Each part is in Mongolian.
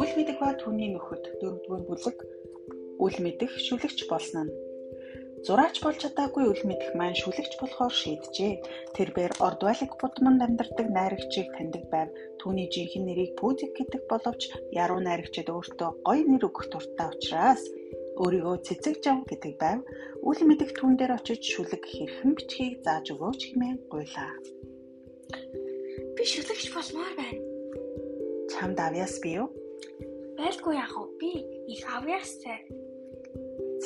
Үл мэдэх ба түүний нөхөд дөрөвдүгээр бүлэг үл мэдэх шүлэгч болсон нь Зураач болж чадаагүй үл мэдэх маань шүлэгч болохоор шийджээ. Тэрээр Ордвалик Будманд амьдардаг найрагчийг таньдаг байв. Түүний жинхэнэ нэрийг Пүзик гэдэг боловч яруу найрагчид өөртөө гоё нэр өгөх дуртай учраас өөрийгөө цэцэг жав гэдэг байв. Үл мэдэх түүн дээр очиж шүлэг хэрхэн бичгийг зааж өгөөч хэмээн гуйлаа. Би шүлэгч болмоор байна. Чамд авьяас би юу? Байлгүй яах вэ? Би их авьяастай.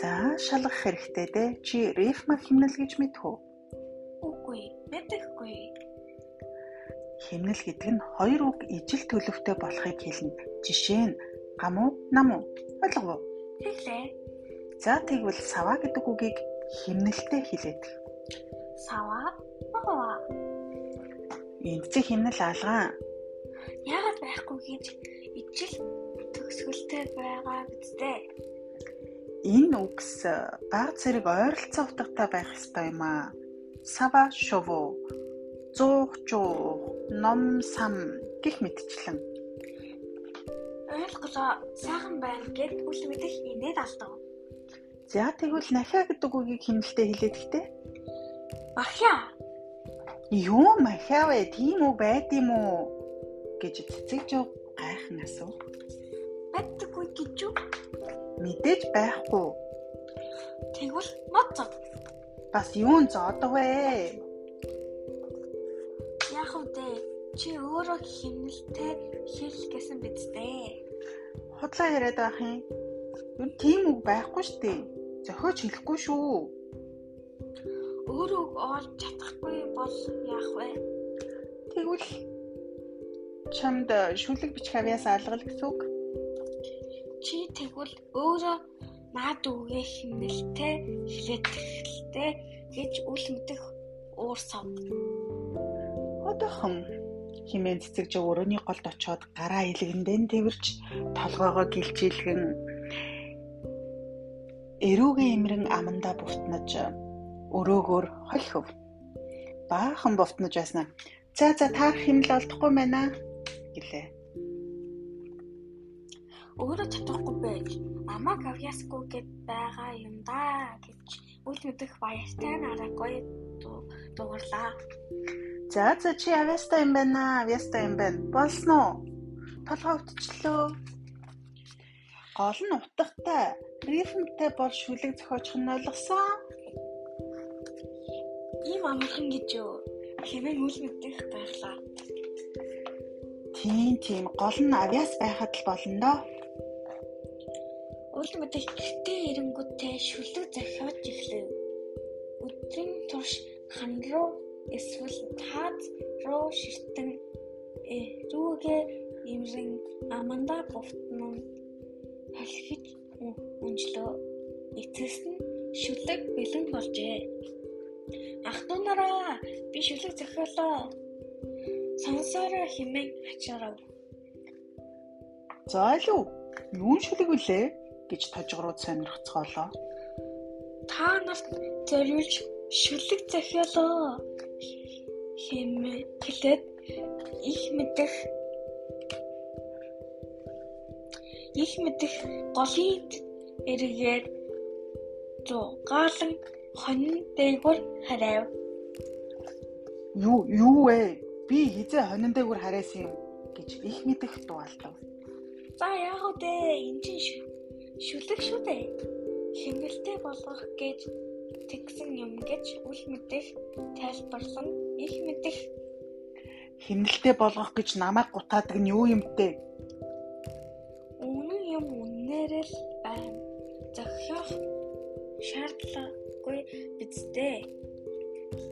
За шалгах хэрэгтэй дээ. Чи рифма химнэл гэж мэдв үү? Үгүй, мэдэхгүй. Химнэл гэдэг нь хоёр үг ижил төлөвтэй болохыг хэлнэ. Жишээ нь гам уу, нам уу? Ойлгов уу? Тэглээ. За тэгвэл сава гэдэг үгийг химнэлтэй хэлээд. Сава? Бага. Энд чи химнэл алгаа. Яагаад байхгүй гэж ижил төгсгөлтэй байгаа гэдтэй. Энэ үгс баг зэрэг ойролцоо утгатай байх ёстой юм аа. Сава шово. Зуух жуу, ном сам гих мэтчлэн. Ойлголоо. Сайхан байна гэд үл мэдэх инээд алдав. За тэгвэл нахиа гэдэг үгийг химэлтэд хэлээд ихтэй. Махя. Юу махя вэ? Тийм үг байд юм уу? гэж цэцэг жоо гайхан асуув. Байдаггүй гэж юу? Мэдээж байхгүй. Тэгвэл мод зов. Бас юун зоодог вэ? Яг үдэ чи өөрөө химнэлтэй хэл гэсэн биз дээ. Худлаа яриад байх юм. Юу тийм үг байхгүй шүү дээ. Зохиож хэлэхгүй шүү. Өөрөө олж чадахгүй бол яах вэ? Тэгвэл чамд шүлэг бичих авьяас алгал гэсэн үг. Чи тэгвэл өөрөө наад үгээ химнэлтэй хэлээд хэлтэй гэж үл мэдэх уур сав. Одоохон химэн цэцэгж өрөөний голд очоод гараа илгэндэн тэрч толгоогоо гэлжийлгэн эрүүгээ имрэн амандаа бутнаж өрөөгөөр холхов. Баахан бутнаж байснаа. За за та химэл олдохгүй байна гэлээ. Өөрөө чадахгүй байж амаа авьяасгүй гэд байгаа юм да гэж үл мэдэх баяртай нараа гоё дугарлаа. За за чи авьяастай юм байна. Авьяастай юм байна. Болсон уу? Толгой өвдчлөө. Гол нь утгатай, рифмтэй бол шүлэг зохиочих нь ойлгосон. Ийм амархан гэж юу? Хэмээн үл мэдэх байглаа. Тийм тийм гол нь авьяас байхад л болно доо. Үл мэдэх гэртээ ирэнгүүтээ шүлэг зохиож эхлэв. Өдрийн турш хан руу эсвэл таад руу ширтэн рүүгээ имрэн аманда бовтнон халхиж унжлоо. Эцэс нь шүлэг бэлэн болжээ. Ах トゥ нараа би шүлэг зохиолоо. Сонсороо химээ ачаарав. За л үү? Юун шүлэг вүлээ гэж тожгорууд сонирхцоолоо. Та нарт зориулж шүлэг зохиолоо хэмээ хэлээд их мэдэх их мэдэх голын эргээр зугаалan хонин дээгүүр харайв. Юу юу вэ? Би хизээ хонин дээгүүр харайсан юм гэж их мэдэх дуалтав. За яах вэ? Энд чинь шүлэг шүү дээ. Хэмнэлтэй болгох гэж тэгсэн юм гэж үл мэдэх тайлбарлан их мэдэх хэмнэлтэй болгох гэж намайг гутаадаг нь юу юм бэ? Шаардлагагүй бидтэй.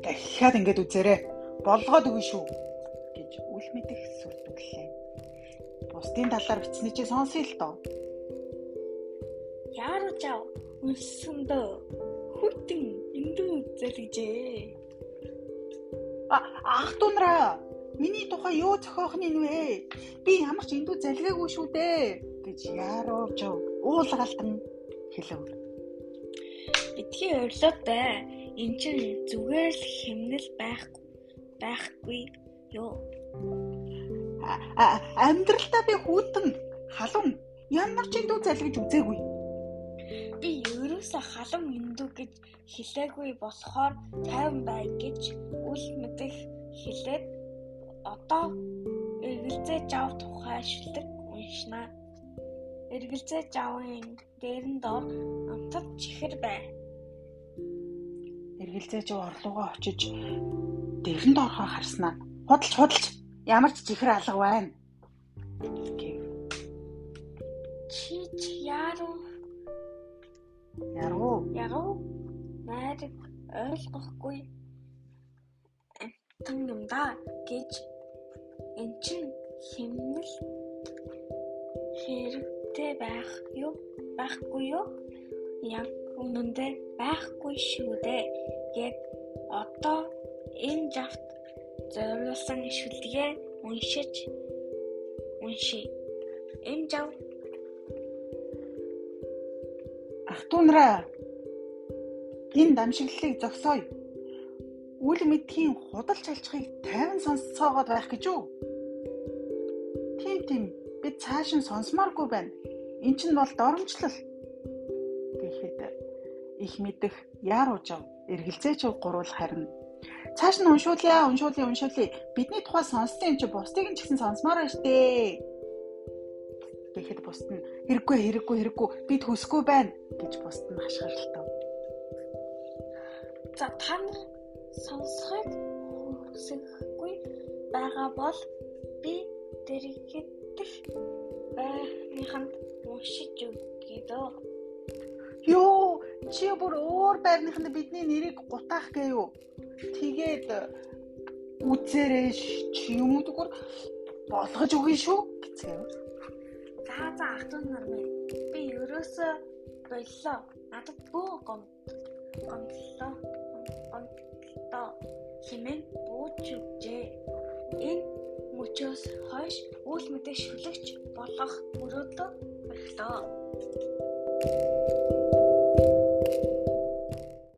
Дахиад ингэж үзээрэй. Болгоод өгнө шүү гэж үл мэдэх сүрдүүллээ. Бусдын талаар бичснээ чи сонсъё л доо. Яаруу жав үлсэндөө хүтэн эндүү зэрэгжээ. А ах дунраа миний тухай юу зохиох нь вэ? Би ямар ч эндүү залгаагүй шүү дээ гэж яаруу жав уулгалтан хэлв. Эдгээр өрлөөд бай. Энд чинь зүгээр л хэмнэл байхгүй байхгүй юу? Амьдралдаа би хүүтэн халуун ямар ч эндүү залгиж үзээгүй. Би ерөөсө халуун эндүү гэж хэлээгүй болохоор тайван бай гэж үл мэдэх хэлээд одоо эргэлзээ жав тухай шүлэг уншнаа. Эргэлзээ жавын дээрэн доор амтад чихэр бай. Эргэлзээ жав орлогоо очиж дээрэн доорхоо харснаа. Худалч худалч. Ямар ч чихэр алга байна. Чи чи яруу Яруу. яруу найраг ойлгохгүй. Амтан юм да гэж эн чин химнэл хэрэгтэй байх юу? Байхгүй юу? Яг үнэндээ байхгүй шүү дээ гэд одоо энэ жавт зориулсан шүлгээ уншиж унши энэ жав Ах トゥ нараа энэ дамшиглалыг зогсооё. Үл мэдхийн худалч алчхыг тайван сонсцоогоод байх гэж үү? Тийм тийм би цааш нь сонсомооргүй байна. Эн чинь бол доромжлол. Гэхэд их мэдэх яар уужав эргэлзээч гурвал харин цааш нь уншуулъя уншуулъя уншуулъя бидний тухай сонссон юм чи бусдыг нь ч гэсэн сонсомоор байна штэ гэхэд бусд нь хэрэггүй хэрэггүй хэрэггүй би төсгүй байна гэж бусд нь хашгиралтав. За та нар сонсохыг хүсэхгүй байгаа бол би дэрэгдэх байханд уншиж өгье дөө. Йоо, чи бүр өөр байрныханд бидний нэрийг гутаах гээё. Тэгээд үзээрэй чи юм уу зүгээр болгож өгье шүү гэцгээв. За за ах トゥ нар минь би ерөөсөө боллоо. Надад бөө гом гомдлоо. Гомдлоо. Химэн бууж өгчээ. Энэ мөчөөс хойш үйл мэдээ шүлэгч болох мөрөөдлөө боллоо.